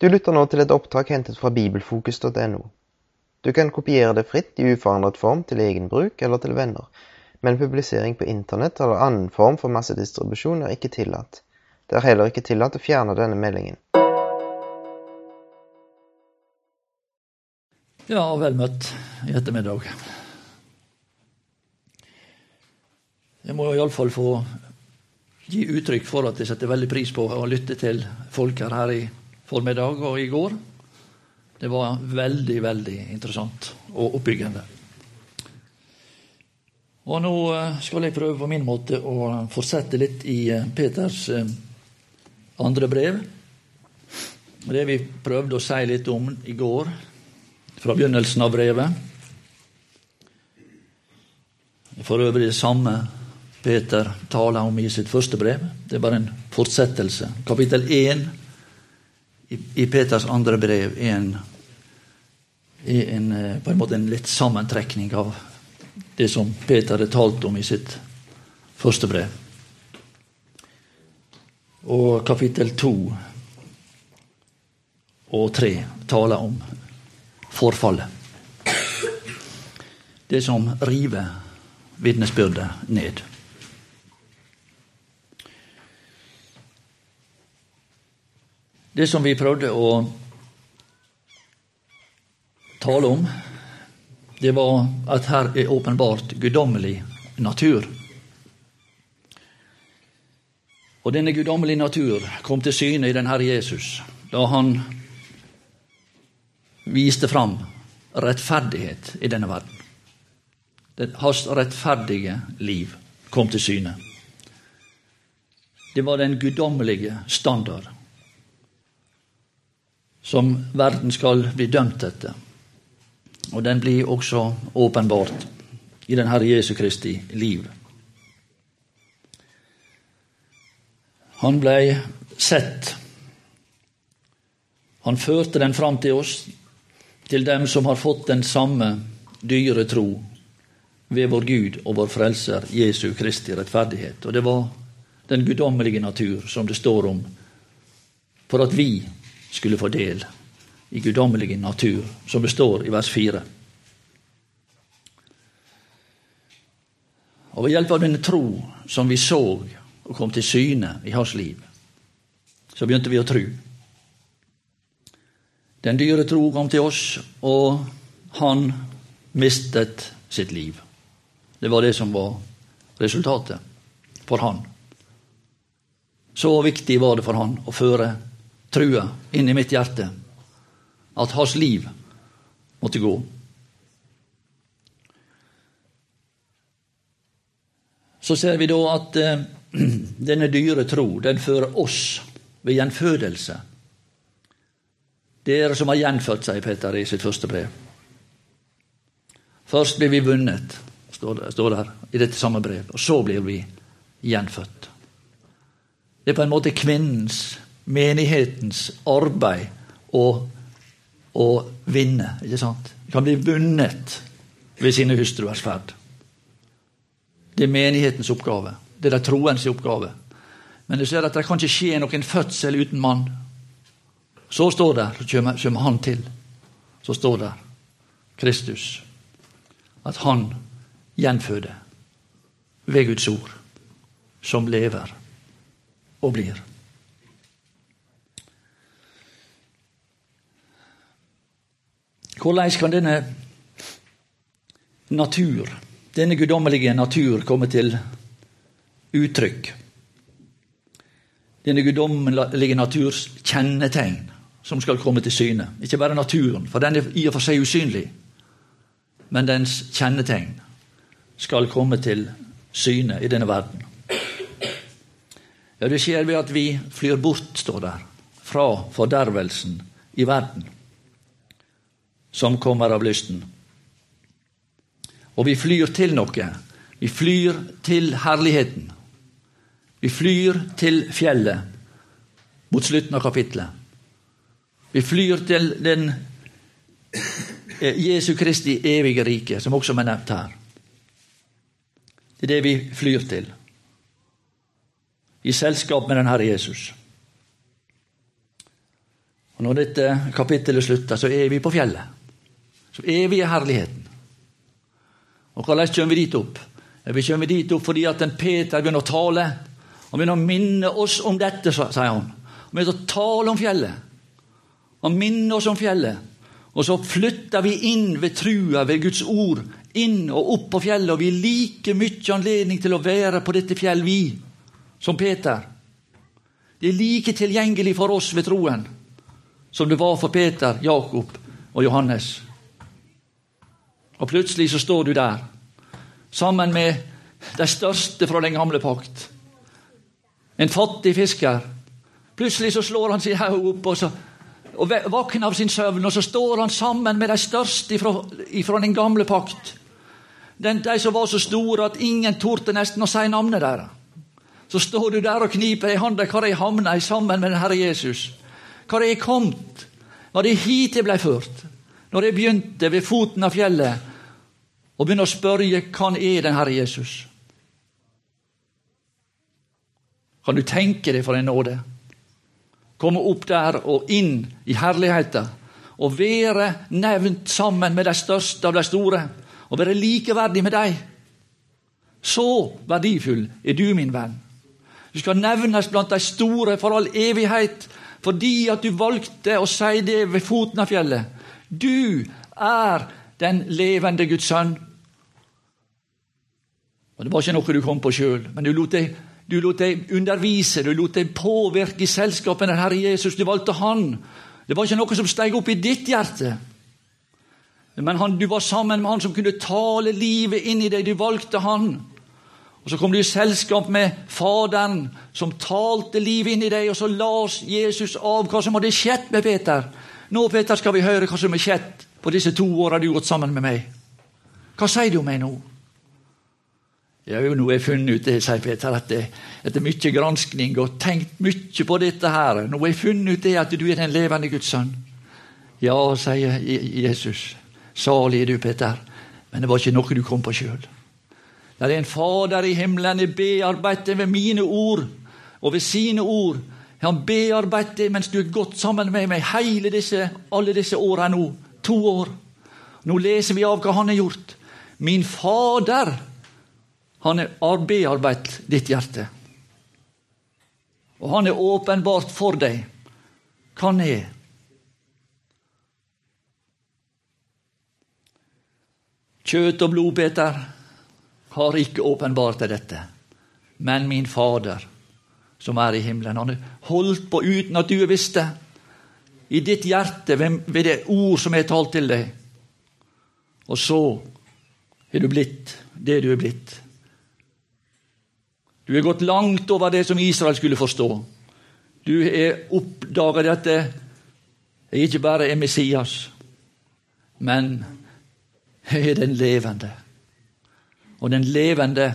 Du lytter nå til et opptak hentet fra bibelfokus.no. Du kan kopiere det fritt i uforandret form til egen bruk eller til venner, men publisering på internett eller annen form for massedistribusjon er ikke tillatt. Det er heller ikke tillatt å fjerne denne meldingen. Ja, vel møtt i ettermiddag. Jeg må iallfall få gi uttrykk for at jeg setter veldig pris på å lytte til folk her, her i formiddag og i går. Det var veldig, veldig interessant og oppbyggende. Og nå eh, skal jeg prøve på min måte å fortsette litt i eh, Peters eh, andre brev. Det vi prøvde å si litt om i går, fra begynnelsen av brevet. For øvrig det samme Peter taler om i sitt første brev. Det er bare en fortsettelse. Kapittel 1 i Peters andre brev er en, er en, eh, på en måte en litt sammentrekning av det som Peter hadde talt om i sitt første brev. Og kapittel to og tre taler om forfallet. Det som river vitnesbyrdet ned. Det som vi prøvde å tale om, det var at her er åpenbart guddommelig natur. Og denne guddommelige natur kom til syne i den Herre Jesus da han viste fram rettferdighet i denne verden. Det, Hans rettferdige liv kom til syne. Det var den guddommelige standard som verden skal bli dømt etter. Og den blir også åpenbart i den Herre Jesu Kristi liv. Han blei sett. Han førte den fram til oss, til dem som har fått den samme dyre tro ved vår Gud og vår Frelser Jesu Kristi rettferdighet. Og det var den guddommelige natur som det står om, for at vi skulle få del i guddommelig natur, som består i vers 4. Og ved hjelp av denne tro som vi så og kom til syne i hans liv, så begynte vi å tro. Den dyre tro kom til oss, og han mistet sitt liv. Det var det som var resultatet for han. Så viktig var det for han å føre trua inni mitt hjerte at hans liv måtte gå. Så ser vi da at eh, denne dyre tro, den fører oss ved gjenfødelse. Dere som har gjenfødt, sier Peter i sitt første brev. Først blir vi vunnet, står det, står i dette samme brev, og så blir vi gjenfødt. Det er på en måte kvinnens menighetens arbeid å, å vinne. ikke sant? De kan bli vunnet ved sine hustruers ferd. Det er menighetens oppgave. Det er de troens oppgave. Men du ser at det kan ikke skje noen fødsel uten mann. Så står det, så kommer, han til. Så står det Kristus. At han gjenføder ved Guds ord, som lever og blir. Hvordan kan denne natur, denne guddommelige natur, komme til uttrykk? Denne guddommelige naturs kjennetegn som skal komme til syne. Ikke bare naturen, for den er i og for seg usynlig, men dens kjennetegn skal komme til syne i denne verden. Ja, Det skjer ved at vi flyr bort, står der, fra fordervelsen i verden som kommer av lysten. Og vi flyr til noe. Vi flyr til herligheten. Vi flyr til fjellet mot slutten av kapittelet. Vi flyr til den eh, Jesu Kristi evige rike, som også er nevnt her. Det er det vi flyr til. I selskap med den Herre Jesus. Og Når dette kapittelet slutter, så er vi på fjellet. Vi i herligheten. Og hvordan kommer vi dit opp? Vi kommer dit opp fordi at en Peter begynner å tale. Han begynner å minne oss om dette, sier han. Han begynner å tale om fjellet. Han minner oss om fjellet. Og så flytter vi inn ved trua, ved Guds ord, inn og opp på fjellet. Og vi har like mye anledning til å være på dette fjell, vi, som Peter. Det er like tilgjengelig for oss ved troen som det var for Peter, Jakob og Johannes. Og plutselig så står du der, sammen med de største fra den gamle pakt. En fattig fisker. Plutselig så slår han sin haug opp og, så, og våkner av sin søvn, og så står han sammen med de største fra den gamle pakt. Den, de som var så store at ingen torde nesten å si navnet deres. Så står du der og kniper i handa hvor jeg havna sammen med den Herre Jesus. Hvor jeg kommet. Var det hit jeg ble ført? Når jeg begynte ved foten av fjellet og begynne å spørre hvem er den Herre Jesus? Kan du tenke deg for en nåde? Komme opp der og inn i herligheten og være nevnt sammen med de største av de store og være likeverdig med dem. Så verdifull er du, min venn. Du skal nevnes blant de store for all evighet, fordi at du valgte å si det ved foten av fjellet. Du er den levende Guds sønn. Og Det var ikke noe du kom på sjøl, men du lot, deg, du lot deg undervise, du lot deg påvirke i selskapet med Herre Jesus. Du valgte Han. Det var ikke noe som steg opp i ditt hjerte. Men han, du var sammen med Han som kunne tale livet inn i deg. Du valgte Han. Og Så kom du i selskap med Faderen, som talte livet inn i deg, og så las Jesus av hva som hadde skjedd med Peter. Nå Peter, skal vi høre hva som har skjedd på disse to åra du har gått sammen med meg. Hva sier du om meg nå? Ja, jo, nå har jeg funnet ut det, sier Peter, at det, etter mye granskning og tenkt mye på dette her, nå har jeg funnet ut det at du er den levende Guds sønn. Ja, sier Jesus. Salig er du, Peter, men det var ikke noe du kom på sjøl. Det er en Fader i himmelen. Jeg bearbeider ved mine ord og ved sine ord. Han bearbeider mens du er gått sammen med meg hele disse, alle disse åra nå. To år. Nå leser vi av hva han har gjort. Min Fader, han har bearbeidet ditt hjerte. Og han er åpenbart for deg hva han er. Kjøtt og blod, Peter har ikke åpenbart dette. Men min Fader, som er i himmelen, han har holdt på uten at du har visst det. I ditt hjerte, ved det ord som er talt til deg. Og så er du blitt det du er blitt. Du er gått langt over det som Israel skulle forstå. Du har oppdaget at jeg ikke bare er Messias, men jeg er den levende. Og den levende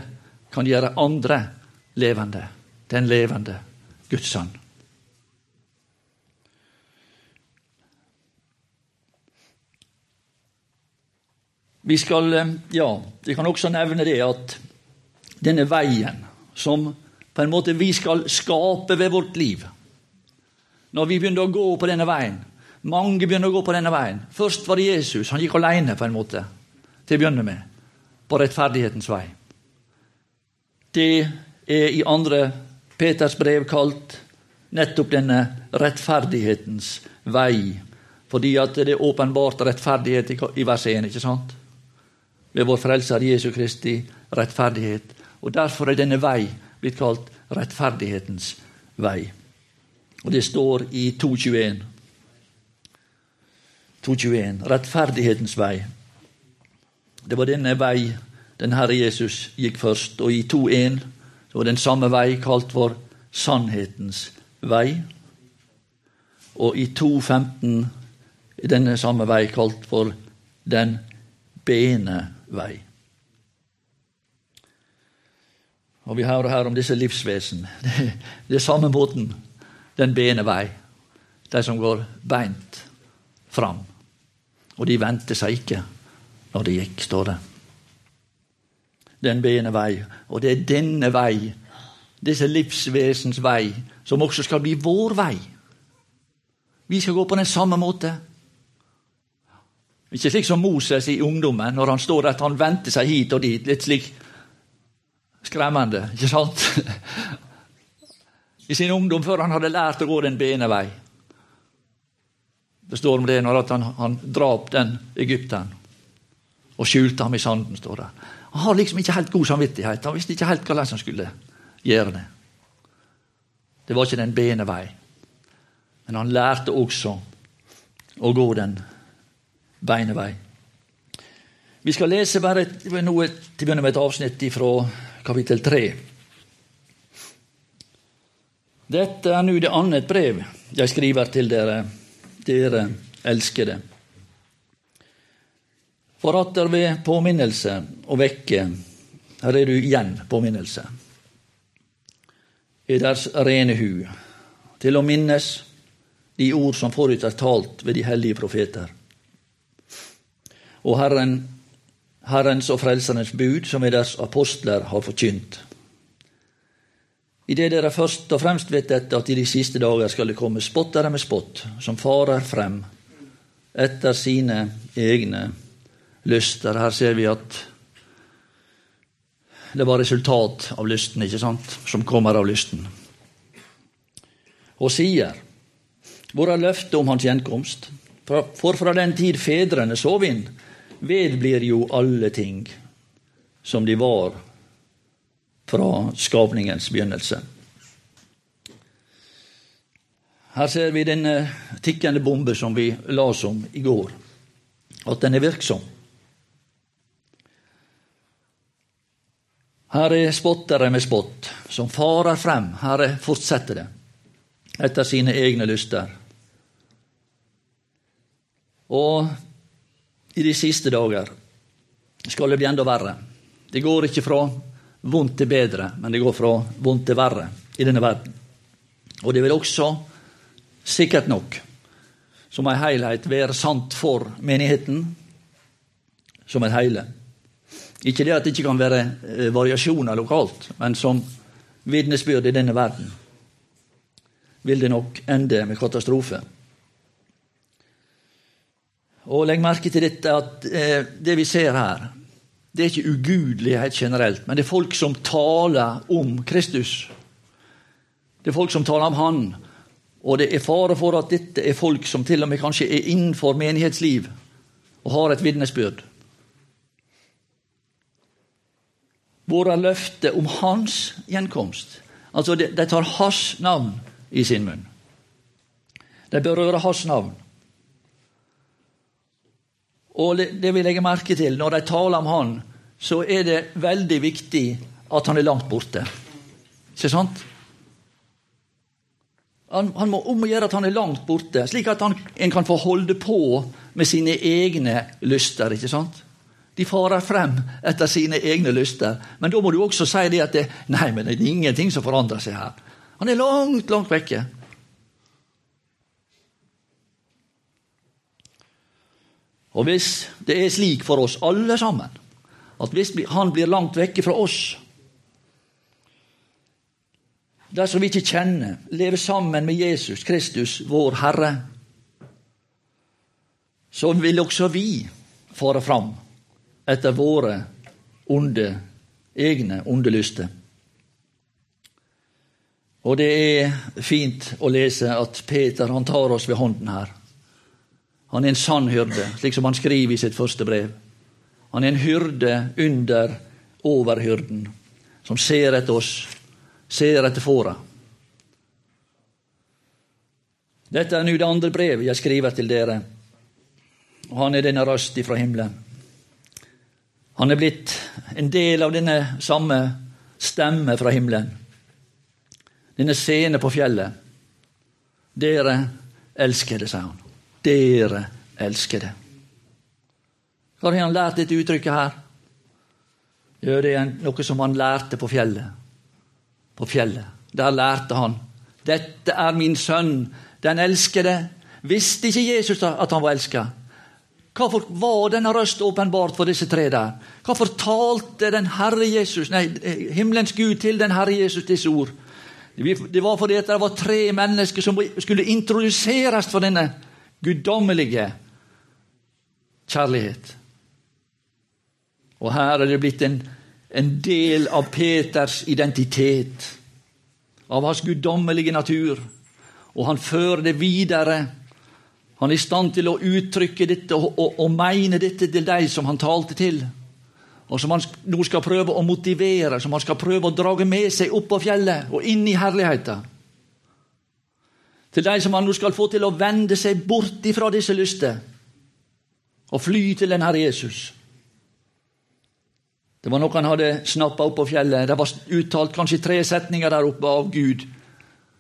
kan gjøre andre levende. Den levende Guds sønn. Vi skal, eh, ja, vi kan også nevne det at denne veien som på en måte vi skal skape ved vårt liv Når vi begynner å gå på denne veien Mange begynner å gå på denne veien. Først var det Jesus. Han gikk alene på en måte, til å begynne med på rettferdighetens vei. Det er i andre Peters brev kalt nettopp denne rettferdighetens vei. Fordi at det er åpenbart rettferdighet i vers 1, ikke sant? Ved vår Frelser Jesu Kristi rettferdighet. Og Derfor er denne vei blitt kalt rettferdighetens vei. Og det står i 2.21. 2.21. Rettferdighetens vei. Det var denne vei den Herre Jesus gikk først. Og i 2.1 så var den samme vei kalt for sannhetens vei. Og i 2.15 er denne samme vei kalt for den bene vei. Og Vi hører her om disse livsvesen. Det, er samme måten. Den bene vei. De som går beint fram. Og de vendte seg ikke når det gikk, står det. Den bene vei. Og det er denne vei, disse livsvesens vei, som også skal bli vår vei. Vi skal gå på den samme måte. Ikke slik som Moses i ungdommen, når han står der han vendte seg hit og dit. Litt slik skremmende, ikke sant? I sin ungdom, før han hadde lært å gå den bene vei. Det står om det når han, han drap den egypteren og skjulte ham i sanden. står det. Han har liksom ikke helt god samvittighet. Han visste ikke helt hvordan han skulle gjøre det. Det var ikke den bene vei. Men han lærte også å gå den beine vei. Vi skal lese bare noe, til å begynne med et avsnitt fra kapittel 3. Dette er nå det annet brev jeg skriver til dere, dere elskede. For at dere ved påminnelse og vekke, her er du igjen påminnelse, er deres rene hu, til å minnes de ord som forut er talt ved de hellige profeter. Og Herren, Herrens og Frelserens bud, som vi deres apostler har forkynt. Idet dere først og fremst vet dette, at i de siste dager skal det komme spottere med spott, som farer frem etter sine egne lyster. Her ser vi at det var resultat av lysten, ikke sant, som kommer av lysten. Og sier hvor er løftet om hans gjenkomst? For fra den tid fedrene sov inn, vedblir jo alle ting som de var fra skapningens begynnelse. Her ser vi denne tikkende bombe som vi las om i går, at den er virksom. Her er spottere med spott, som farer frem. Her fortsetter det, etter sine egne lyster. Og i de siste dager skal det bli enda verre. Det går ikke fra vondt til bedre, men det går fra vondt til verre i denne verden. Og det vil også, sikkert nok, som en helhet være sant for menigheten som et hele. Ikke det at det ikke kan være eh, variasjoner lokalt, men som vitnesbyrd i denne verden vil det nok ende med katastrofe. Og Legg merke til dette at eh, det vi ser her, det er ikke ugudelighet generelt, men det er folk som taler om Kristus. Det er folk som taler om Han. Og det er fare for at dette er folk som til og med kanskje er innenfor menighetsliv og har et vitnesbyrd. Hvor er løftet om hans gjenkomst? Altså, de, de tar hans navn i sin munn. De berører hans navn. Og det vi legger merke til når de taler om han, så er det veldig viktig at han er langt borte. Ikke sant? Han, han må om gjøre at han er langt borte, slik at han, en kan få holde på med sine egne lyster. ikke sant? De farer frem etter sine egne lyster. Men da må du også si det at det, nei, men det er ingenting som forandrer seg her. Han er langt, langt vekke. Og hvis det er slik for oss alle sammen at hvis han blir langt vekke fra oss Dersom vi ikke kjenner, lever sammen med Jesus Kristus, vår Herre, så vil også vi fare fram etter våre onde, egne onde lyster. Og det er fint å lese at Peter han tar oss ved hånden her. Han er en sann hyrde, slik som han skriver i sitt første brev. Han er en hyrde under overhyrden, som ser etter oss, ser etter fåra. Dette er nå det andre brevet jeg skriver til dere, og han er denne røst ifra himmelen. Han er blitt en del av denne samme stemme fra himmelen. Denne scene på fjellet. Dere elsker det, sa han. Dere elskede. Hvor har han lært dette uttrykket her? Jo, det er noe som han lærte på fjellet. På fjellet. Der lærte han. Dette er min sønn, den elskede. Visste ikke Jesus at han var elska? Hvorfor var denne røst åpenbart for disse tre der? Hvorfor talte den Herre Jesus, nei, himmelens Gud til den Herre Jesus disse ord? Det var fordi det var tre mennesker som skulle introduseres for denne guddommelige kjærlighet. Og her er det blitt en, en del av Peters identitet, av hans guddommelige natur. Og han fører det videre. Han er i stand til å uttrykke dette og, og, og mene dette til de som han talte til. Og som han nå skal prøve å motivere, som han skal prøve å drage med seg opp på fjellet og inn i herligheten. Til de som han nå skal få til å vende seg bort ifra disse lyster og fly til den Herre Jesus. Det var noe han hadde snappa opp på fjellet. Det var uttalt kanskje tre setninger der oppe av Gud.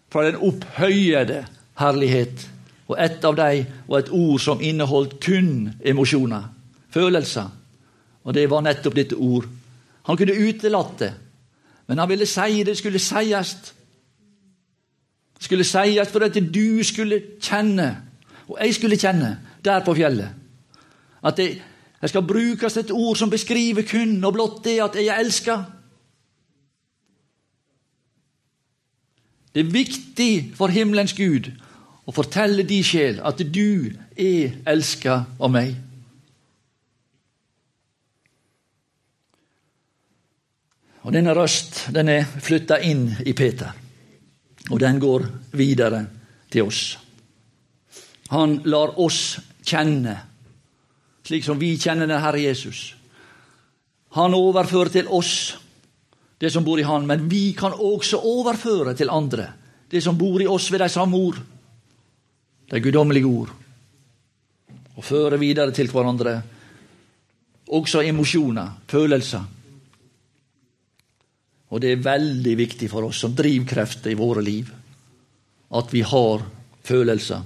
Fra den opphøyede herlighet. Og ett av dem var et ord som inneholdt kun emosjoner, følelser. Og det var nettopp dette ord. Han kunne utelatt det, men han ville si det skulle sies. Skulle sies for at du skulle kjenne, og jeg skulle kjenne, der på fjellet. At det, det skal brukes et ord som beskriver kun og blott det at jeg er elska. Det er viktig for himmelens Gud å fortelle de sjel at du er elska av meg. Og Denne røst den er flytta inn i Peter, og den går videre til oss. Han lar oss kjenne, slik som vi kjenner den Herre Jesus. Han overfører til oss det som bor i Han, men vi kan også overføre til andre det som bor i oss ved de samme ord, de guddommelige ord, og føre videre til hverandre også emosjoner, følelser. Og det er veldig viktig for oss som drivkrefter i våre liv at vi har følelser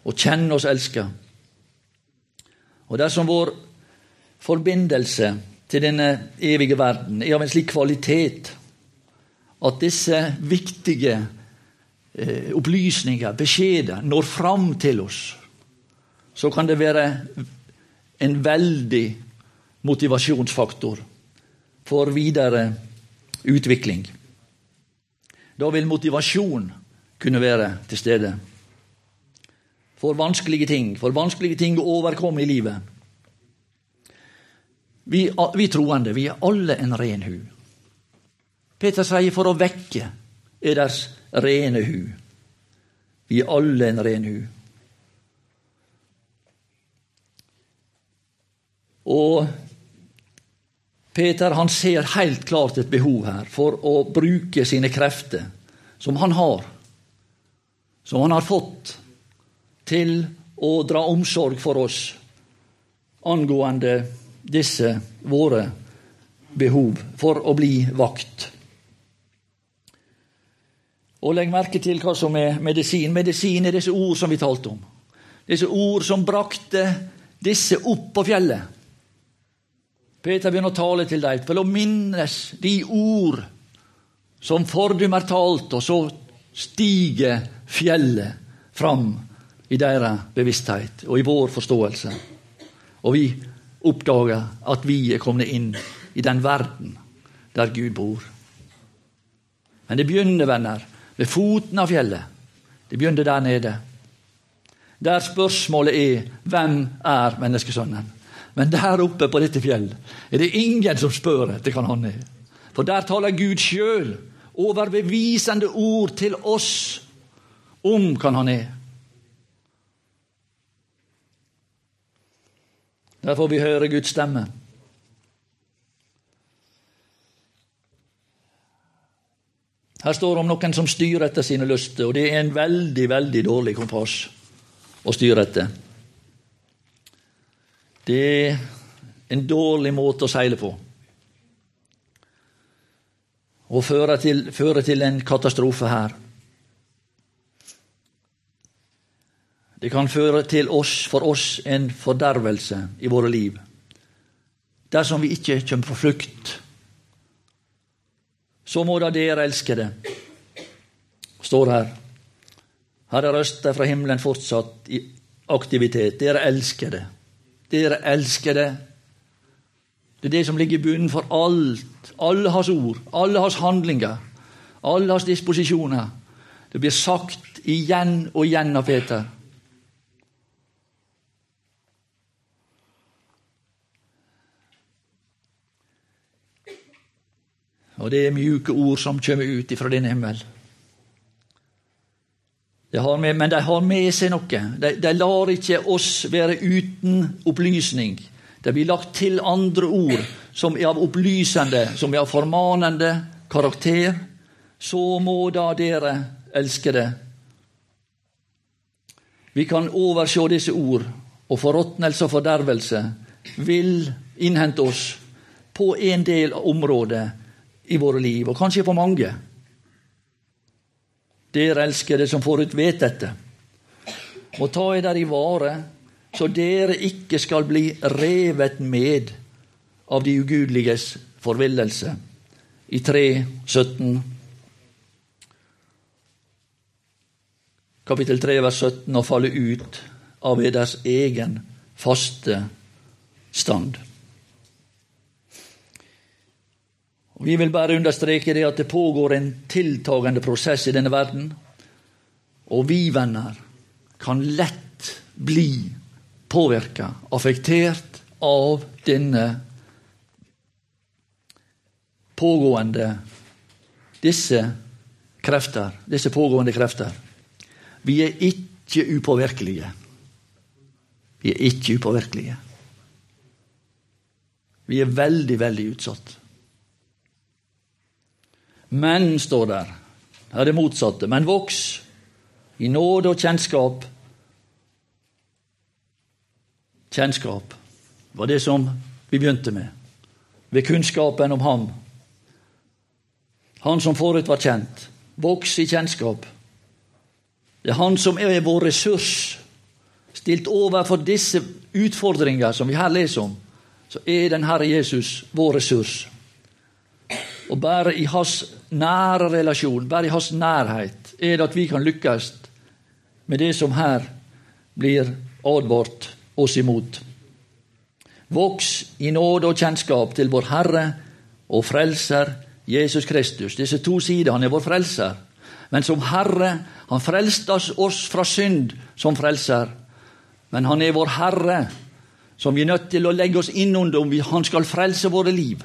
og kjenner oss elska. Og dersom vår forbindelse til denne evige verden er av en slik kvalitet at disse viktige eh, opplysninger, beskjeder, når fram til oss, så kan det være en veldig motivasjonsfaktor for videre utvikling. Da vil motivasjon kunne være til stede for vanskelige ting, for vanskelige ting å overkomme i livet. Vi, vi troende, vi er alle en ren hu. Peter sier for å vekke er deres rene hu. Vi er alle en ren hu. Og Peter han ser helt klart et behov her for å bruke sine krefter, som han har, som han har fått, til å dra omsorg for oss angående disse våre behov, for å bli vakt. Og Legg merke til hva som er medisin. Medisin er disse ord som vi talte om. Disse ord som brakte disse opp på fjellet. Peter begynner å tale til dem for å minnes de ord som fordum er talt, og så stiger fjellet fram i deres bevissthet og i vår forståelse. Og vi oppdager at vi er kommet inn i den verden der Gud bor. Men det begynner, venner, ved foten av fjellet. Det begynner der nede. Der spørsmålet er hvem er menneskesønnen? Men der oppe på dette fjellet er det ingen som spør etter hvem han er. For der taler Gud sjøl overbevisende ord til oss om hvem han er. Der får vi høre Guds stemme. Her står det om noen som styrer etter sine lyster, og det er en veldig, veldig dårlig kompass å styre etter. Det er en dårlig måte å seile på. Og føre til, føre til en katastrofe her. Det kan føre til oss, for oss en fordervelse i våre liv. Dersom vi ikke kommer på flukt. Så må da dere elskede, står her. Her er røster fra himmelen fortsatt i aktivitet. Dere elskede. Dere elsker det. Det er det som ligger i bunnen for alt. Alle hans ord, alle hans handlinger, Alle hans disposisjoner. Det blir sagt igjen og igjen av Peter. Og det er mjuke ord som kommer ut ifra din himmel. Med, men de har med seg noe. De, de lar ikke oss være uten opplysning. Det blir lagt til andre ord som er av opplysende, som er av formanende karakter. Så må da dere elske det. Vi kan overse disse ord, og forråtnelse og fordervelse vil innhente oss på en del områder i våre liv, og kanskje på mange. Dere elskede som forut vet dette, må ta eder i vare, så dere ikke skal bli revet med av de ugudeliges forvillelse. I 3, 17, kapittel 3, vers 17, Å falle ut av eders egen faste stand. Vi vil bare understreke det at det pågår en tiltagende prosess i denne verden. Og vi, venner, kan lett bli påvirka, affektert av denne pågående disse krefter, disse pågående krefter. Vi er ikke upåvirkelige. Vi er ikke upåvirkelige. Vi er veldig, veldig utsatt. Men, står der, er det motsatte. Men voks i nåde og kjennskap. Kjennskap var det som vi begynte med, ved kunnskapen om ham. Han som forut var kjent. Voks i kjennskap. Det er han som er vår ressurs. Stilt overfor disse utfordringer som vi her leser om, så er den Herre Jesus vår ressurs. Og bare i hans nære relasjon, bare i hans nærhet, er det at vi kan lykkes med det som her blir advart oss imot. Voks i nåde og kjennskap til vår Herre og Frelser Jesus Kristus. Disse to sider. Han er vår frelser. Men som Herre Han frelste oss fra synd som frelser. Men han er vår Herre, som vi er nødt til å legge oss inn under om han skal frelse våre liv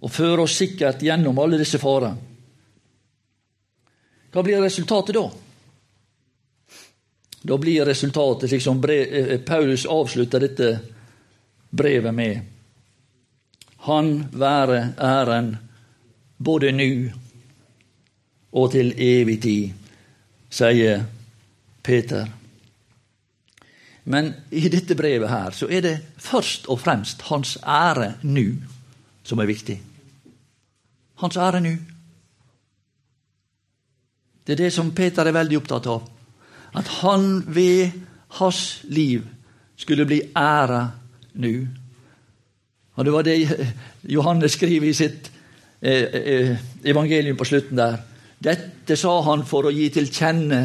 og føre oss sikkert gjennom alle disse farer. Hva blir resultatet da? Da blir resultatet slik som eh, Paulus avslutter dette brevet med. Han være æren både nå og til evig tid, sier Peter. Men i dette brevet her så er det først og fremst hans ære nå som er viktig hans ære nå. Det er det som Peter er veldig opptatt av. At han ved hans liv skulle bli æra nå. Og Det var det Johannes skriver i sitt eh, eh, evangelium på slutten der. Dette sa han for å gi til kjenne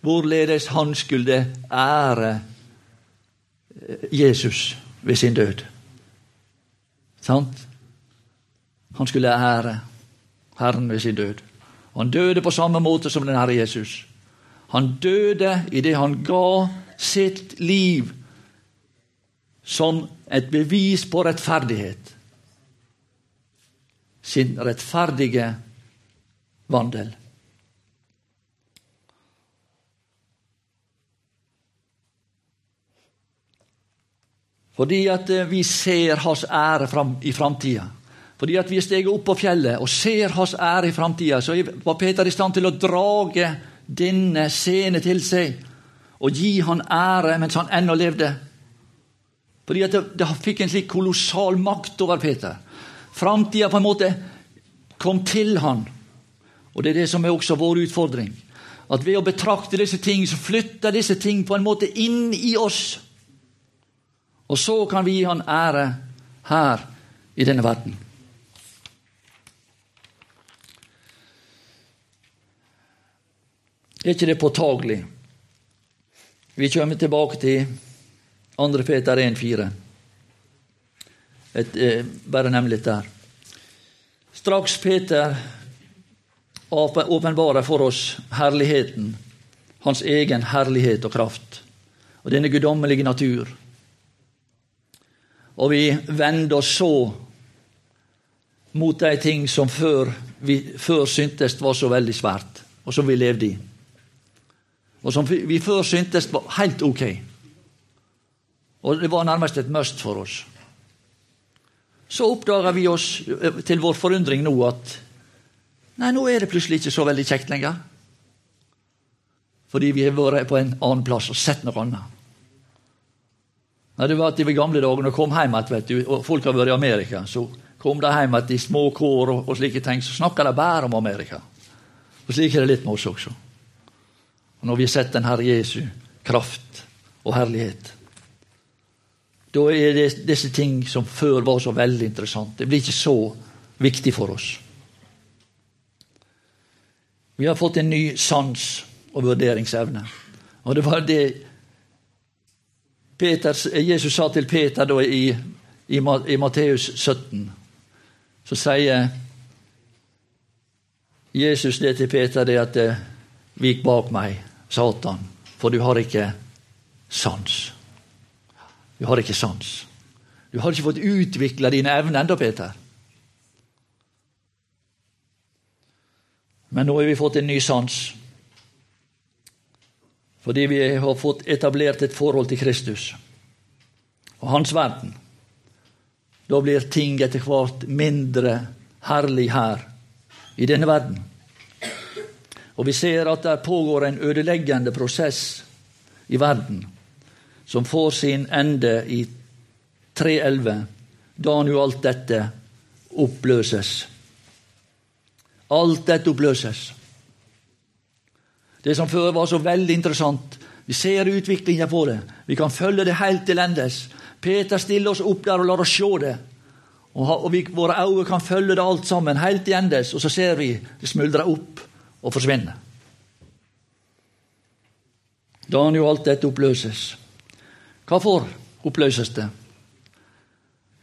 hvorledes han skulle ære eh, Jesus ved sin død. Sant? Han skulle ære Herren ved sin død. Han døde på samme måte som den Herre Jesus. Han døde idet han ga sitt liv som et bevis på rettferdighet. Sin rettferdige vandel. Fordi at eh, vi ser hans ære i framtida. Fordi at vi er steget opp på fjellet og ser hans ære i framtida, så var Peter i stand til å drage denne scenen til seg og gi han ære mens han ennå levde. Fordi at det, det fikk en slik kolossal makt over Peter. Framtida på en måte kom til han. Og det er det som er også vår utfordring. At ved å betrakte disse ting, så flytter disse ting på en måte inn i oss. Og så kan vi gi han ære her i denne verden. Er ikke det påtagelig? Vi kommer tilbake til 2. Peter 1,4. Eh, bare nevn litt der. Straks Peter åpenbarer for oss herligheten, hans egen herlighet og kraft, og denne guddommelige natur. Og vi vender oss så mot de ting som før, vi, før syntes var så veldig svært, og som vi levde i. Og som vi før syntes var helt ok. Og det var nærmest et must for oss. Så oppdager vi oss eh, til vår forundring nå at nei, nå er det plutselig ikke så veldig kjekt lenger. Fordi vi har vært på en annen plass og sett noe annet. Nei, det var at De gamle jeg kom hjem igjen, og folk har vært i Amerika, så kom de hjem igjen i små kår og, og slike ting, så snakka de bare om Amerika. Og Slik er det litt med oss også. Når vi har sett den Herre Jesu kraft og herlighet, da er det disse ting som før var så veldig interessant, det blir ikke så viktig for oss. Vi har fått en ny sans og vurderingsevne. Og det var det Peter, Jesus sa til Peter da i, i, i Matteus 17. Så sier Jesus det til Peter det at det Vik bak meg, Satan, for du har ikke sans. Du har ikke sans. Du har ikke fått utvikla dine evner ennå, Peter. Men nå har vi fått en ny sans. Fordi vi har fått etablert et forhold til Kristus og hans verden. Da blir ting etter hvert mindre herlig her i denne verden. Og vi ser at det pågår en ødeleggende prosess i verden som får sin ende i 3.11, da nå alt dette oppløses. Alt dette oppløses. Det som før var så veldig interessant. Vi ser utviklinga på det. Vi kan følge det helt til endes. Peter stiller oss opp der og lar oss se det. Og, vi, Våre øyne kan følge det alt sammen helt til endes, og så ser vi det smuldrer opp og forsvinne. Da jo alt dette oppløses. Hvorfor oppløses det?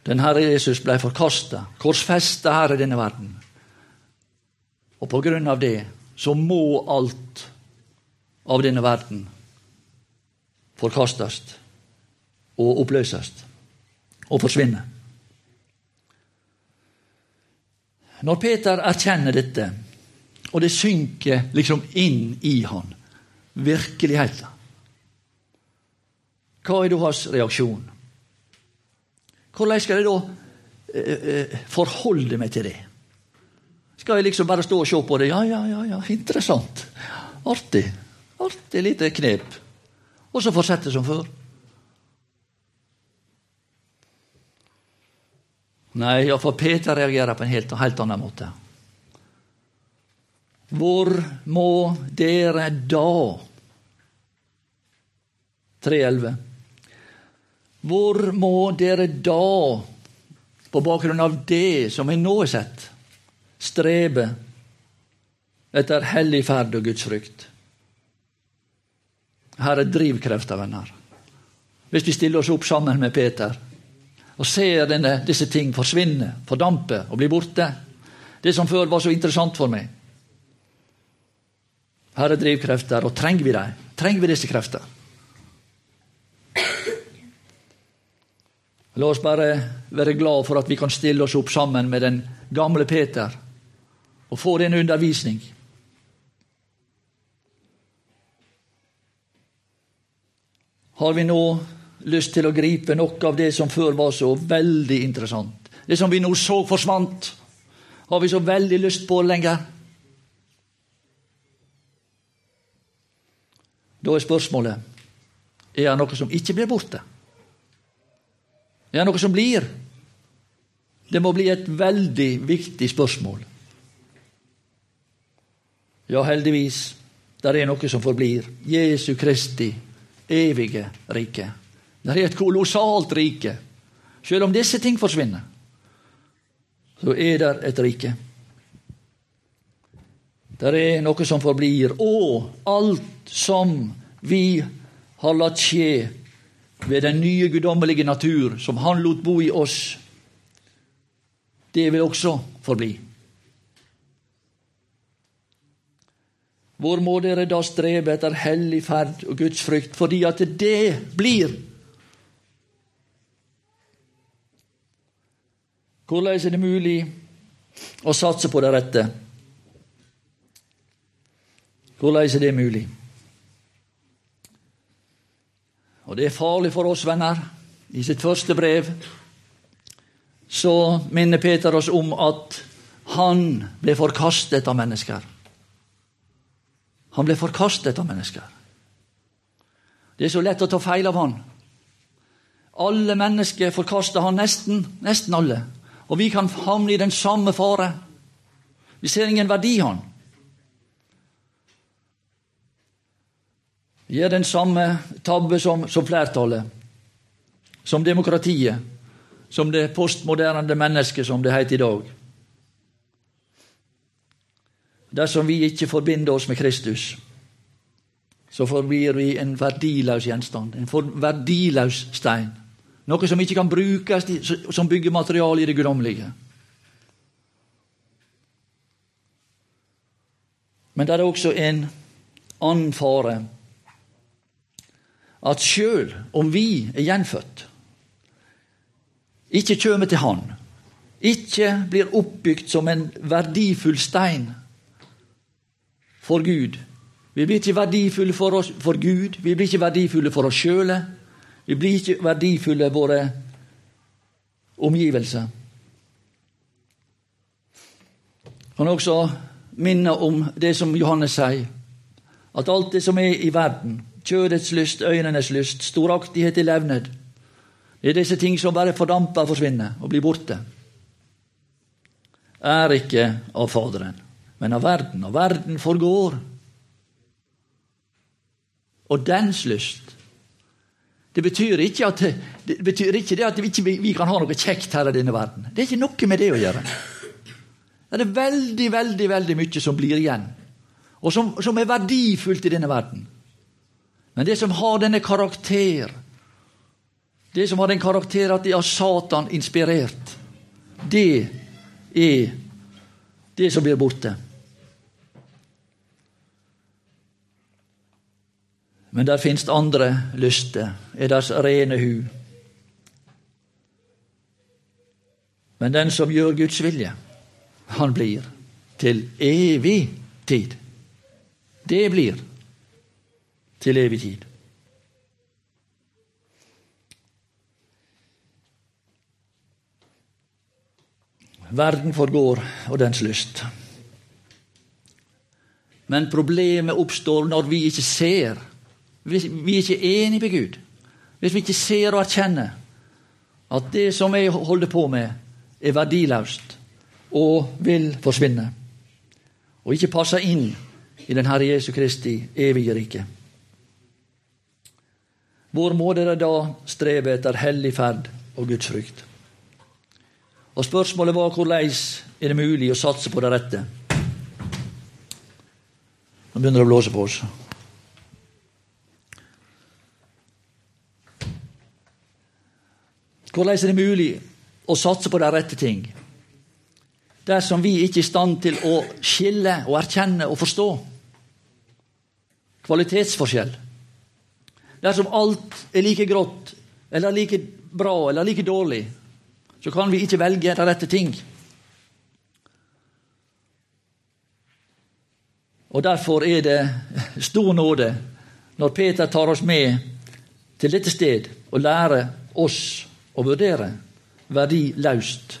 Den Herre Jesus ble forkasta, korsfesta her i denne verden. Og på grunn av det så må alt av denne verden forkastes og oppløses og forsvinne. Når Peter erkjenner dette, og det synker liksom inn i han, virkeligheten hva er da hans reaksjon? Hvordan skal jeg da eh, eh, forholde meg til det? Skal jeg liksom bare stå og se på det? Ja, ja, ja, ja interessant. Artig. Artig lite knep. Og så fortsette som før. Nei, iallfall Peter reagerer på en helt, helt annen måte. Hvor må dere da 3.11. Hvor må dere da, på bakgrunn av det som vi nå har sett, strebe etter hellig ferd og Guds frykt? Her er drivkrefter, venner. Hvis vi stiller oss opp sammen med Peter og ser denne, disse ting forsvinne, fordampe og bli borte Det som før var så interessant for meg. Her er drivkrefter, og trenger vi dem? Trenger vi disse krefter? La oss bare være glad for at vi kan stille oss opp sammen med den gamle Peter og få den undervisning. Har vi nå lyst til å gripe noe av det som før var så veldig interessant? Det som vi nå så forsvant, har vi så veldig lyst på lenger? Da er spørsmålet er det noe som ikke blir borte. Er Det noe som blir. Det må bli et veldig viktig spørsmål. Ja, heldigvis, der er noe som forblir. Jesu Kristi evige rike. Det er et kolossalt rike. Selv om disse ting forsvinner, så er det et rike. Det er noe som forblir, og alt som vi har latt skje ved den nye guddommelige natur som Han lot bo i oss, det vil også forbli. Hvor må dere da strebe etter hellig ferd og Guds frykt, fordi at det blir Hvordan er det mulig å satse på det rette? Hvordan er det mulig? Og det er farlig for oss, venner. I sitt første brev så minner Peter oss om at han ble forkastet av mennesker. Han ble forkastet av mennesker. Det er så lett å ta feil av han. Alle mennesker forkaster han, nesten, nesten alle. Og vi kan havne i den samme fare. Vi ser ingen verdi i han. Gjør den samme tabbe som, som flertallet, som demokratiet, som det postmoderne mennesket, som det heter i dag. Dersom vi ikke forbinder oss med Kristus, så forblir vi en verdiløs gjenstand, en verdiløs stein. Noe som ikke kan brukes som byggemateriale i det guddommelige. Men det er også en annen fare. At sjøl om vi er gjenfødt, ikke kommer til Han, ikke blir oppbygd som en verdifull stein for Gud Vi blir ikke verdifulle for, oss, for Gud, vi blir ikke verdifulle for oss sjøle. Vi blir ikke verdifulle våre omgivelser. Kan også minne om det som Johannes sier, at alt det som er i verden, kjødets lyst, øynenes lyst, storaktighet i levned, det er disse ting som bare fordamper forsvinner og blir borte. Er ikke av Faderen, men av verden. Og verden forgår. Og dens lyst det betyr ikke at, det betyr ikke det at vi ikke vi kan ha noe kjekt her i denne verden. Det er ikke noe med det å gjøre. Det er veldig, veldig veldig mye som blir igjen, og som, som er verdifullt i denne verden. Men det som har denne karakter, det som har den karakter at det er Satan inspirert, det er det som blir borte. Men der finnes andre lyster, er deres rene hu. Men den som gjør Guds vilje, han blir til evig tid. Det blir til evig tid. Verden forgår, og dens lyst. Men problemet oppstår når vi ikke ser hvis vi er ikke enige med Gud, hvis vi ikke ser og erkjenner at det som jeg holder på med, er verdiløst og vil forsvinne, og ikke passer inn i den Herre Jesu Kristi evige rike. Hvor må dere da strebe etter hellig ferd og Guds frykt? Og Spørsmålet var hvordan er det mulig å satse på det rette? Nå begynner det å blåse på oss. Hvordan er det mulig å satse på de rette ting dersom vi ikke er i stand til å skille og erkjenne og forstå kvalitetsforskjell? Dersom alt er like grått eller like bra eller like dårlig, så kan vi ikke velge de rette ting. Og Derfor er det stor nåde når Peter tar oss med til dette sted og lærer oss å vurdere verdiløst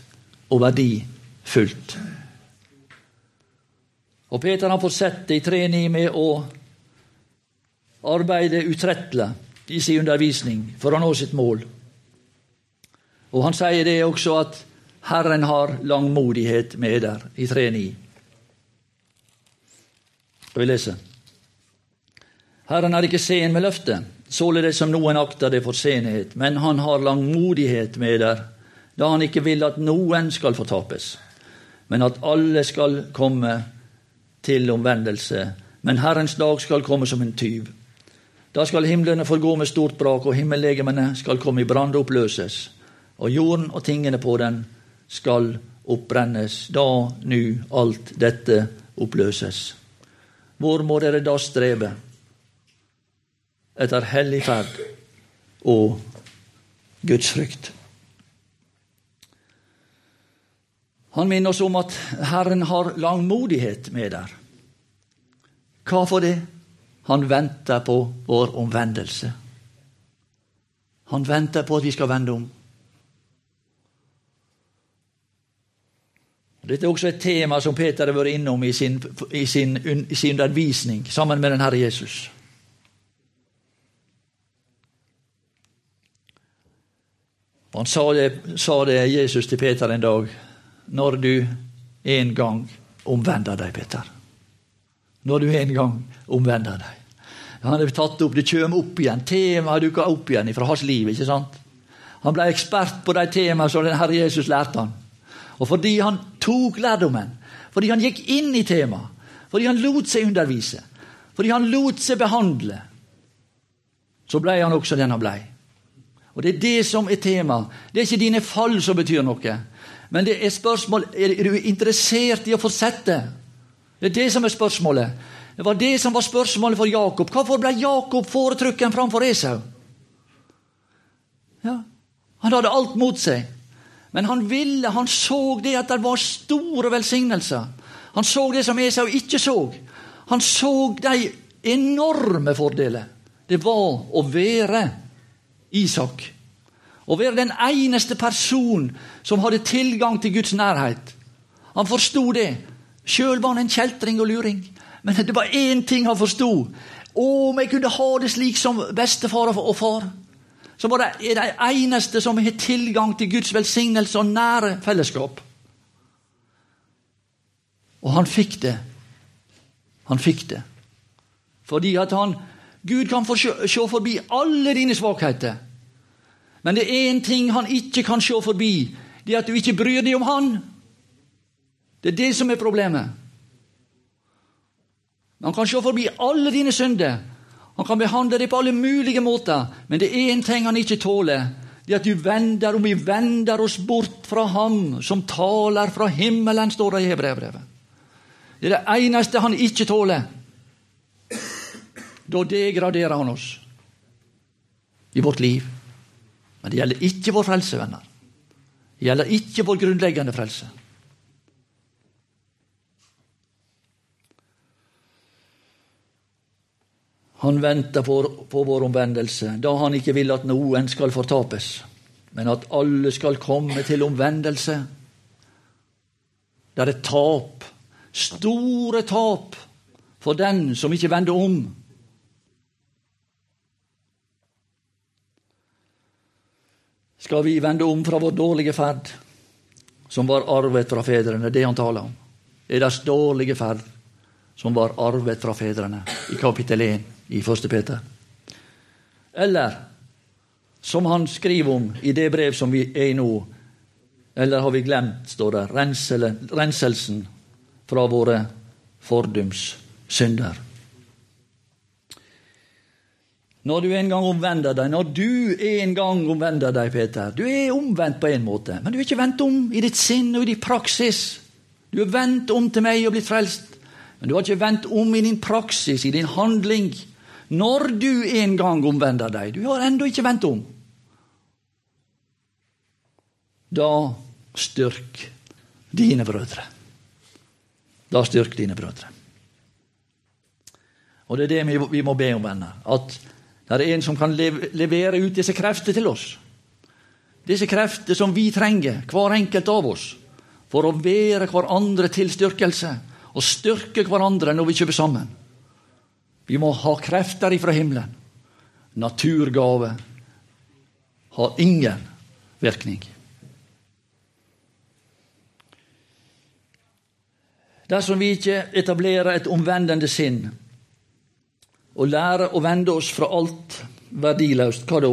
og verdifullt. Og Peter har fått sett det i 3.9 med å arbeide utrettelig i sin undervisning for å nå sitt mål. Og han sier det også at Herren har langmodighet med der, i 3.9. Jeg vi lese. Herren er ikke sen med løftet, således som noen akter det for senhet, men han har langmodighet med der, da han ikke vil at noen skal fortapes, men at alle skal komme til omvendelse. Men Herrens dag skal komme som en tyv. Da skal himlene forgå med stort brak, og himmellegemene skal komme i brann og oppløses, og jorden og tingene på den skal oppbrennes. Da nu alt dette oppløses. hvor må dere da strebe? Etter hellig ferd og Guds frykt. Han minner oss om at Herren har langmodighet med der. Hva for det? Han venter på vår omvendelse. Han venter på at vi skal vende om. Dette er også et tema som Peter har vært innom i sin, i sin, i sin undervisning sammen med den Herre Jesus. Han sa det, sa det, Jesus til Peter en dag. Når du en gang omvender deg, Peter. Når du en gang omvender deg. Han er tatt opp, Det kommer opp igjen. Temaet dukker opp igjen fra hans liv. ikke sant? Han ble ekspert på de temaene som den Herre Jesus lærte han. Og fordi han tok lærdommen, fordi han gikk inn i temaet, fordi han lot seg undervise, fordi han lot seg behandle, så ble han også den han ble. Og Det er det som er temaet. Det er ikke dine fall som betyr noe. Men det er spørsmål er du interessert i å fortsette. Det er det som er spørsmålet. Det var det som var spørsmålet for Jakob. Hvorfor ble Jakob foretrukken framfor Esau? Ja, han hadde alt mot seg. Men han ville, han så det at det var store velsignelser. Han så det som Esau ikke så. Han så de enorme fordeler det var å være Isak. Å være den eneste person som hadde tilgang til Guds nærhet. Han forsto det. Sjøl var han en kjeltring og luring. Men det var én ting han forsto. Om jeg kunne ha det slik som bestefar og far så var det de eneste som har tilgang til Guds velsignelse og nære fellesskap. Og han fikk det. Han fikk det. Fordi at han Gud kan se forbi alle dine svakheter. Men det er én ting han ikke kan se forbi. Det er at du ikke bryr deg om han. Det er det som er problemet. Han kan se forbi alle dine synder. Han kan behandle det på alle mulige måter, men det er én ting han ikke tåler. Det er at du vender, og vi vender oss bort fra ham som taler fra himmelen, står det i Hebrevbrevet. Det er det eneste han ikke tåler. Da degraderer han oss i vårt liv. Men det gjelder ikke vår frelse, venner. Det gjelder ikke vår grunnleggende frelse. Han venter på, vår omvendelse, da han ikke vil at noen skal fortapes, men at alle skal komme til omvendelse. Det er et tap, store tap, for den som ikke vender om. Skal vi vende om fra vår dårlige ferd, som var arvet fra fedrene? Det han taler om. Er deres dårlige ferd som var arvet fra fedrene, i kapittel 1 i 1. Peter. Eller som han skriver om i det brev som vi er i nå, eller har vi glemt, står det, renselsen fra våre fordums synder. Når du en gang omvender deg, når du en gang omvender deg, Peter Du er omvendt på en måte, men du er ikke vendt om i ditt sinn og i din praksis. Du er vendt om til meg og blitt frelst, men du har ikke vendt om i din praksis, i din handling. Når du en gang omvender deg Du har ennå ikke vendt om. Da styrk dine brødre. Da styrk dine brødre. Og det er det vi må be om, venner. At det er en som kan levere ut disse krefter til oss. Disse krefter som vi trenger, hver enkelt av oss, for å være hverandre til styrkelse og styrke hverandre når vi kjøper sammen. Vi må ha krefter ifra himmelen. Naturgave har ingen virkning. Dersom vi ikke etablerer et omvendende sinn og lærer å vende oss fra alt verdiløst, hva da?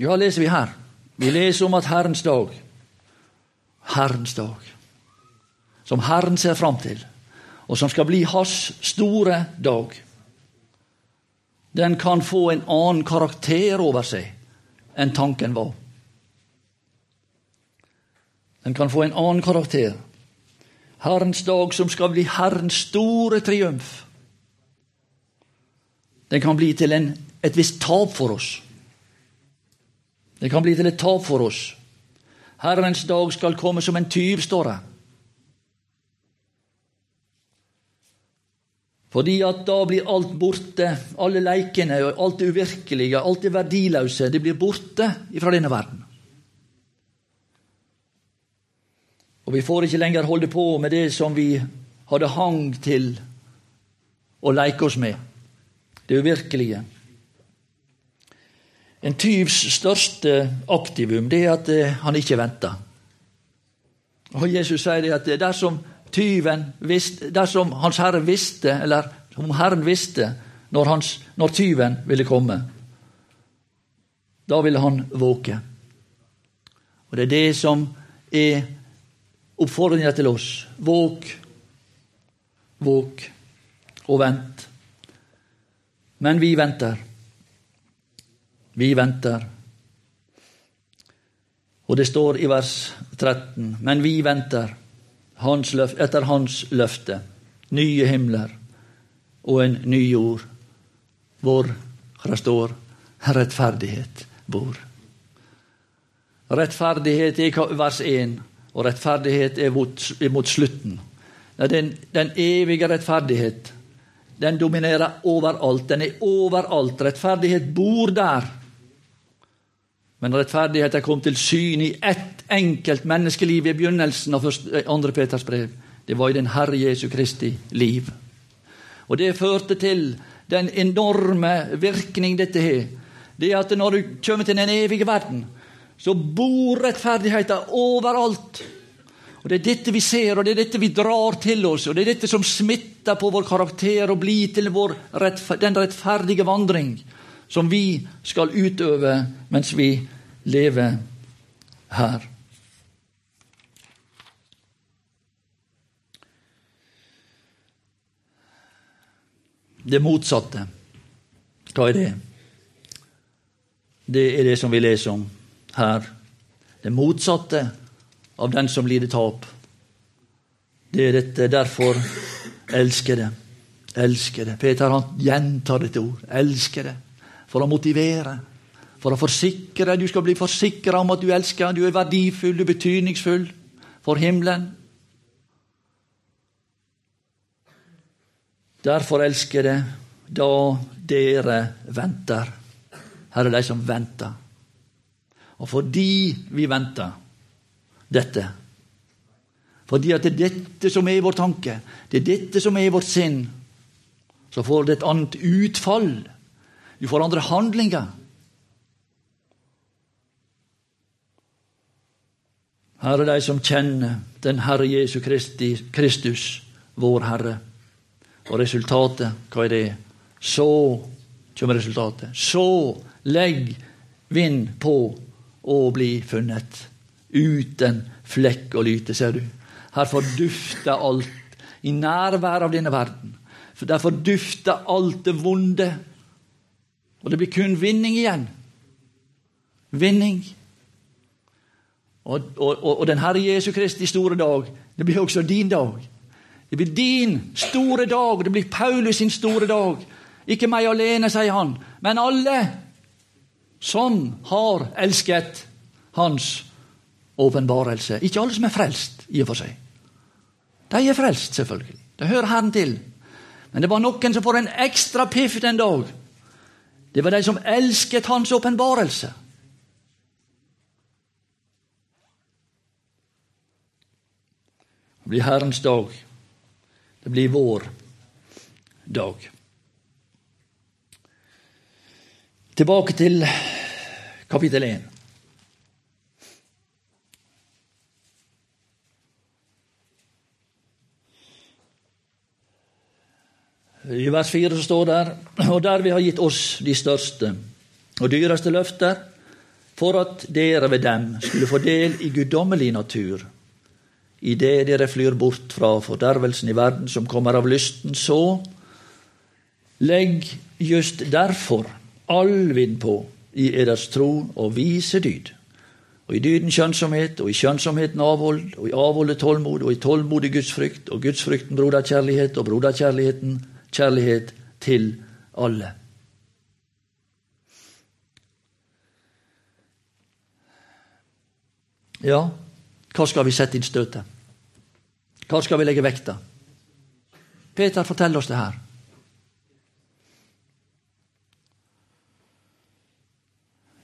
Ja, leser vi her. Vi leser om at Herrens dag, Herrens dag, som Herren ser fram til, og som skal bli hans store dag, den kan få en annen karakter over seg enn tanken var. Den kan få en annen karakter. Herrens dag som skal bli Herrens store triumf. Den kan bli til en, et visst tap for oss. Den kan bli til et tap for oss. Herrens dag skal komme som en tyv, står det. Fordi at da blir alt borte. Alle leikene, og alt det uvirkelige, alt det verdiløse. Det blir borte fra denne verden. Og vi får ikke lenger holde på med det som vi hadde hang til å leke oss med. Det uvirkelige. En tyvs største aktivum det er at eh, han ikke venter. Og Jesus sier det at dersom tyven visste, dersom Hans Herre visste, eller om Herren visste, når, hans, når tyven ville komme, da ville han våke. Og det er det som er oppfordringa til oss. Våk, våk og vent. Men vi venter. Vi venter. Og det står i vers 13.: Men vi venter hans løfte, etter hans løfte. Nye himler og en ny jord, hvor det står rettferdighet bor. Rettferdighet er vers 1, og rettferdighet er er mot slutten. Den, den evige rettferdighet den dominerer overalt. Den er overalt. Rettferdighet bor der. Men rettferdighet er kommet til syn i ett enkelt menneskeliv i begynnelsen av 2. Eh, Peters brev. Det var i den Herre Jesu Kristi liv. Og det førte til den enorme virkning dette har. Det at når du kommer til den evige verden, så bor rettferdigheten overalt. Og Det er dette vi ser, og det er dette vi drar til oss, og det er dette som smitter på vår karakter og blir til vår, den rettferdige vandring som vi skal utøve mens vi lever her. Det motsatte, hva er det? Det er det som vi leser om her. Det motsatte av den som lider tap. Det er dette. Derfor. Elsker det. Peter han gjentar dette ord. Elsker det for å motivere, for å forsikre. Du skal bli forsikra om at du elsker, du er verdifull, du er betydningsfull for himmelen. Derfor elsker det da dere venter. Her er de som venter. Og fordi vi venter dette Fordi at det er dette som er vår tanke, det er dette som er vårt sinn, så får det et annet utfall du får andre handlinger. Her er de som kjenner den Herre Jesu Kristi, Kristus, vår Herre. Og resultatet, hva er det? Så kommer resultatet. Så legg vind på å bli funnet. Uten flekk og lyte, ser du. Her fordufter alt i nærvær av denne verden. For Der fordufter alt det vonde og det blir kun vinning igjen. Vinning. Og, og, og den Herre Jesu Kristi store dag, det blir også din dag. Det blir din store dag, det blir Paulus sin store dag. Ikke meg alene, sier han, men alle som har elsket hans åpenbarelse. Ikke alle som er frelst, i og for seg. De er frelst, selvfølgelig. Det hører Herren til. Men det var noen som får en ekstra piff den dag. Det var de som elsket hans åpenbarelse. Blir Herrens dag. Det blir vår dag. Tilbake til kapittel 1. I vers 4 så står det og der vi har gitt oss de største og dyreste løfter, for at dere ved dem skulle få del i guddommelig natur, idet dere flyr bort fra fordervelsen i verden som kommer av lysten, så legg just derfor all vind på i eders tro og vise dyd. Og i dyden skjønnsomhet, og i skjønnsomheten avhold, og i avholdet tålmod, og i tålmodig gudsfrykt, og gudsfrykten broderkjærlighet, og broderkjærligheten kjærlighet til alle. Ja, hva skal vi sette inn støtet? Hva skal vi legge vekta? Peter, fortell oss det her.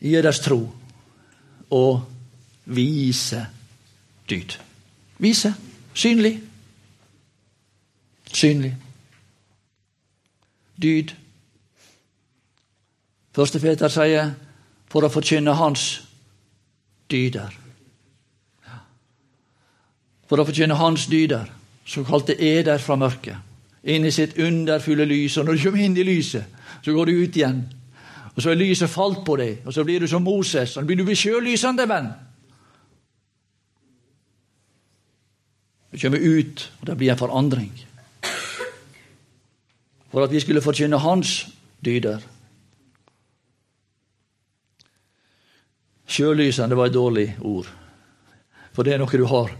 I deres tro og vise dyd. Vise. Synlig. Synlig. Dyd. Første Peter sier for å forkynne hans dyder. For å forkynne hans dyder, såkalte eder fra mørket, inn i sitt underfulle lys. Og når du kommer inn i lyset, så går du ut igjen. Og så er lyset falt på deg, og så blir du som Moses, og så blir du sjølysende venn. Du kommer ut, og det blir en forandring. For at vi skulle forkynne hans dyder. Sjølysende var et dårlig ord, for det er noe du har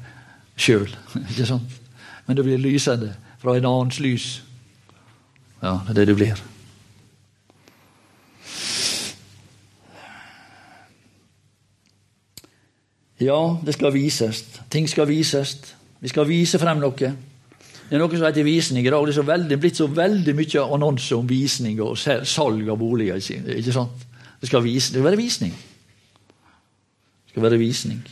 sjøl. Men det blir lysende fra en annens lys. Ja, det er det det blir. Ja, det skal vises. Ting skal vises. Vi skal vise frem noe. Det er noe som heter visning i dag. Det er veldig, blitt så veldig mye annonser om visning og salg av boliger. ikke sant? Det skal, vise, det skal være visning. Det skal være visning.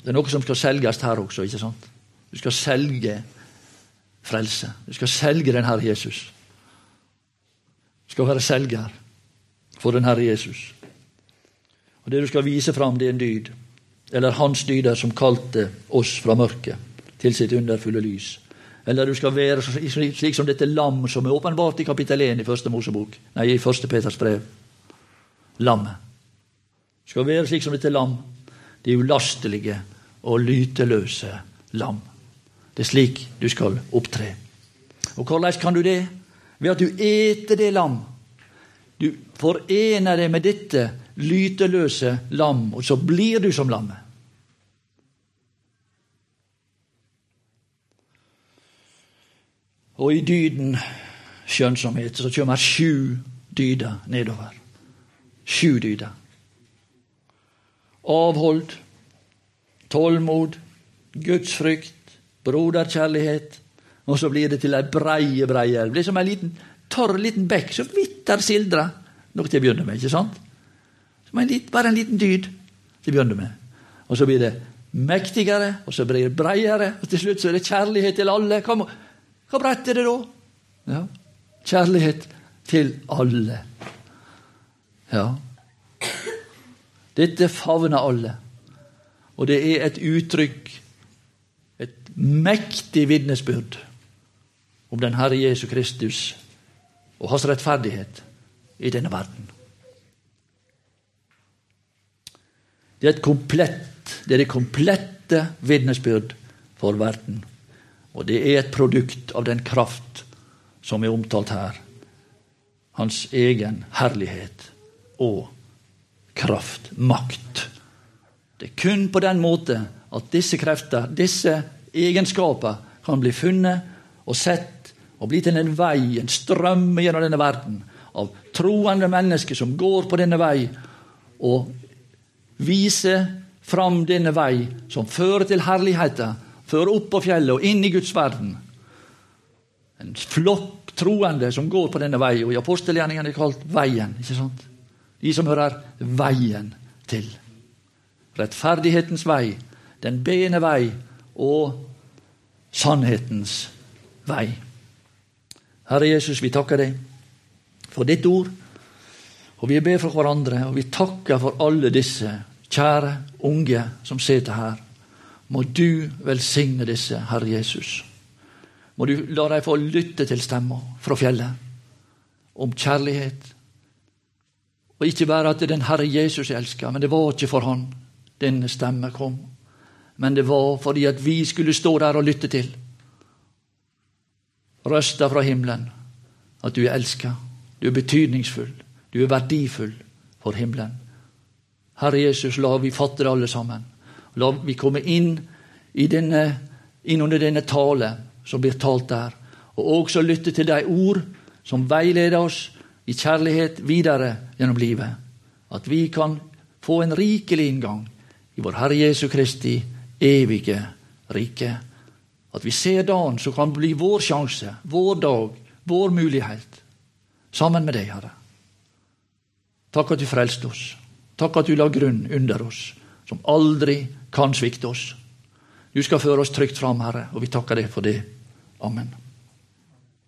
Det er noe som skal selges her også. ikke sant? Du skal selge frelse. Du skal selge den Herre Jesus. Du skal være selger for den Herre Jesus. Og Det du skal vise fram, det er en dyd. Eller hans dyder som kalte oss fra mørket til sitt underfulle lys. Eller du skal være slik som dette lam som er åpenbart i kapittel 1 i første Mosebok. Nei, i første Peters brev. Lammet. Du skal være slik som dette lam. Det ulastelige og lyteløse lam. Det er slik du skal opptre. Og hvordan kan du det? Ved at du eter det lam. Du forener deg med dette lyteløse lam, og så blir du som lammet. Og i dyden skjønnsomhet så kommer sju dyder nedover. Sju dyder. Avhold, tålmod, gudsfrykt, broderkjærlighet. Og så blir det til ei breie, breie elv. Det er som ei liten, tørr liten bekk, som der sildrer. Noe til å begynne med, ikke sant? Som en liten, bare en liten dyd til å begynne med. Og så blir det mektigere, og så blir det breiere, og til slutt så er det kjærlighet til alle. Hva, hva bredt er det da? Ja. Kjærlighet til alle. Ja. Dette favner alle. Og det er et uttrykk, et mektig vitnesbyrd om den Herre Jesu Kristus og hans rettferdighet i denne verden. Det er et komplett, det er det komplette vitnesbyrd for verden. Og det er et produkt av den kraft som er omtalt her. Hans egen herlighet og kraft, makt. Det er kun på den måte at disse krefter, disse egenskaper, kan bli funnet og sett og bli til en vei, en strøm gjennom denne verden, av troende mennesker som går på denne vei og viser fram denne vei som fører til herligheten fører opp på fjellet og inn i Guds verden. En flokk troende som går på denne vei, og i apostelgjerningen er det kalt Veien. ikke sant? De som hører veien til. Rettferdighetens vei, den bene vei og sannhetens vei. Herre Jesus, vi takker deg for ditt ord. Og vi ber for hverandre, og vi takker for alle disse kjære unge som sitter her. Må du velsigne disse, Herre Jesus. Må du la dem få lytte til stemma fra fjellet om kjærlighet. Og ikke bare at den Herre Jesus elsker, men det var ikke for han denne stemme kom. Men det var fordi at vi skulle stå der og lytte til. Røsta fra himmelen at du er elska, du er betydningsfull, du er verdifull for himmelen. Herre Jesus, la vi fatte det alle sammen La vi komme inn, denne, inn under denne tale som blir talt der, og også lytte til de ord som veileder oss i kjærlighet videre gjennom livet. At vi kan få en rikelig inngang i vår Herre Jesu Kristi evige rike. At vi ser dagen som kan bli vår sjanse, vår dag, vår mulighet. Sammen med deg, Herre. Takk at du frelste oss. Takk at du la grunn under oss, som aldri kan svikte oss. Du skal føre oss trygt fram, Herre, og vi takker deg for det. Amen.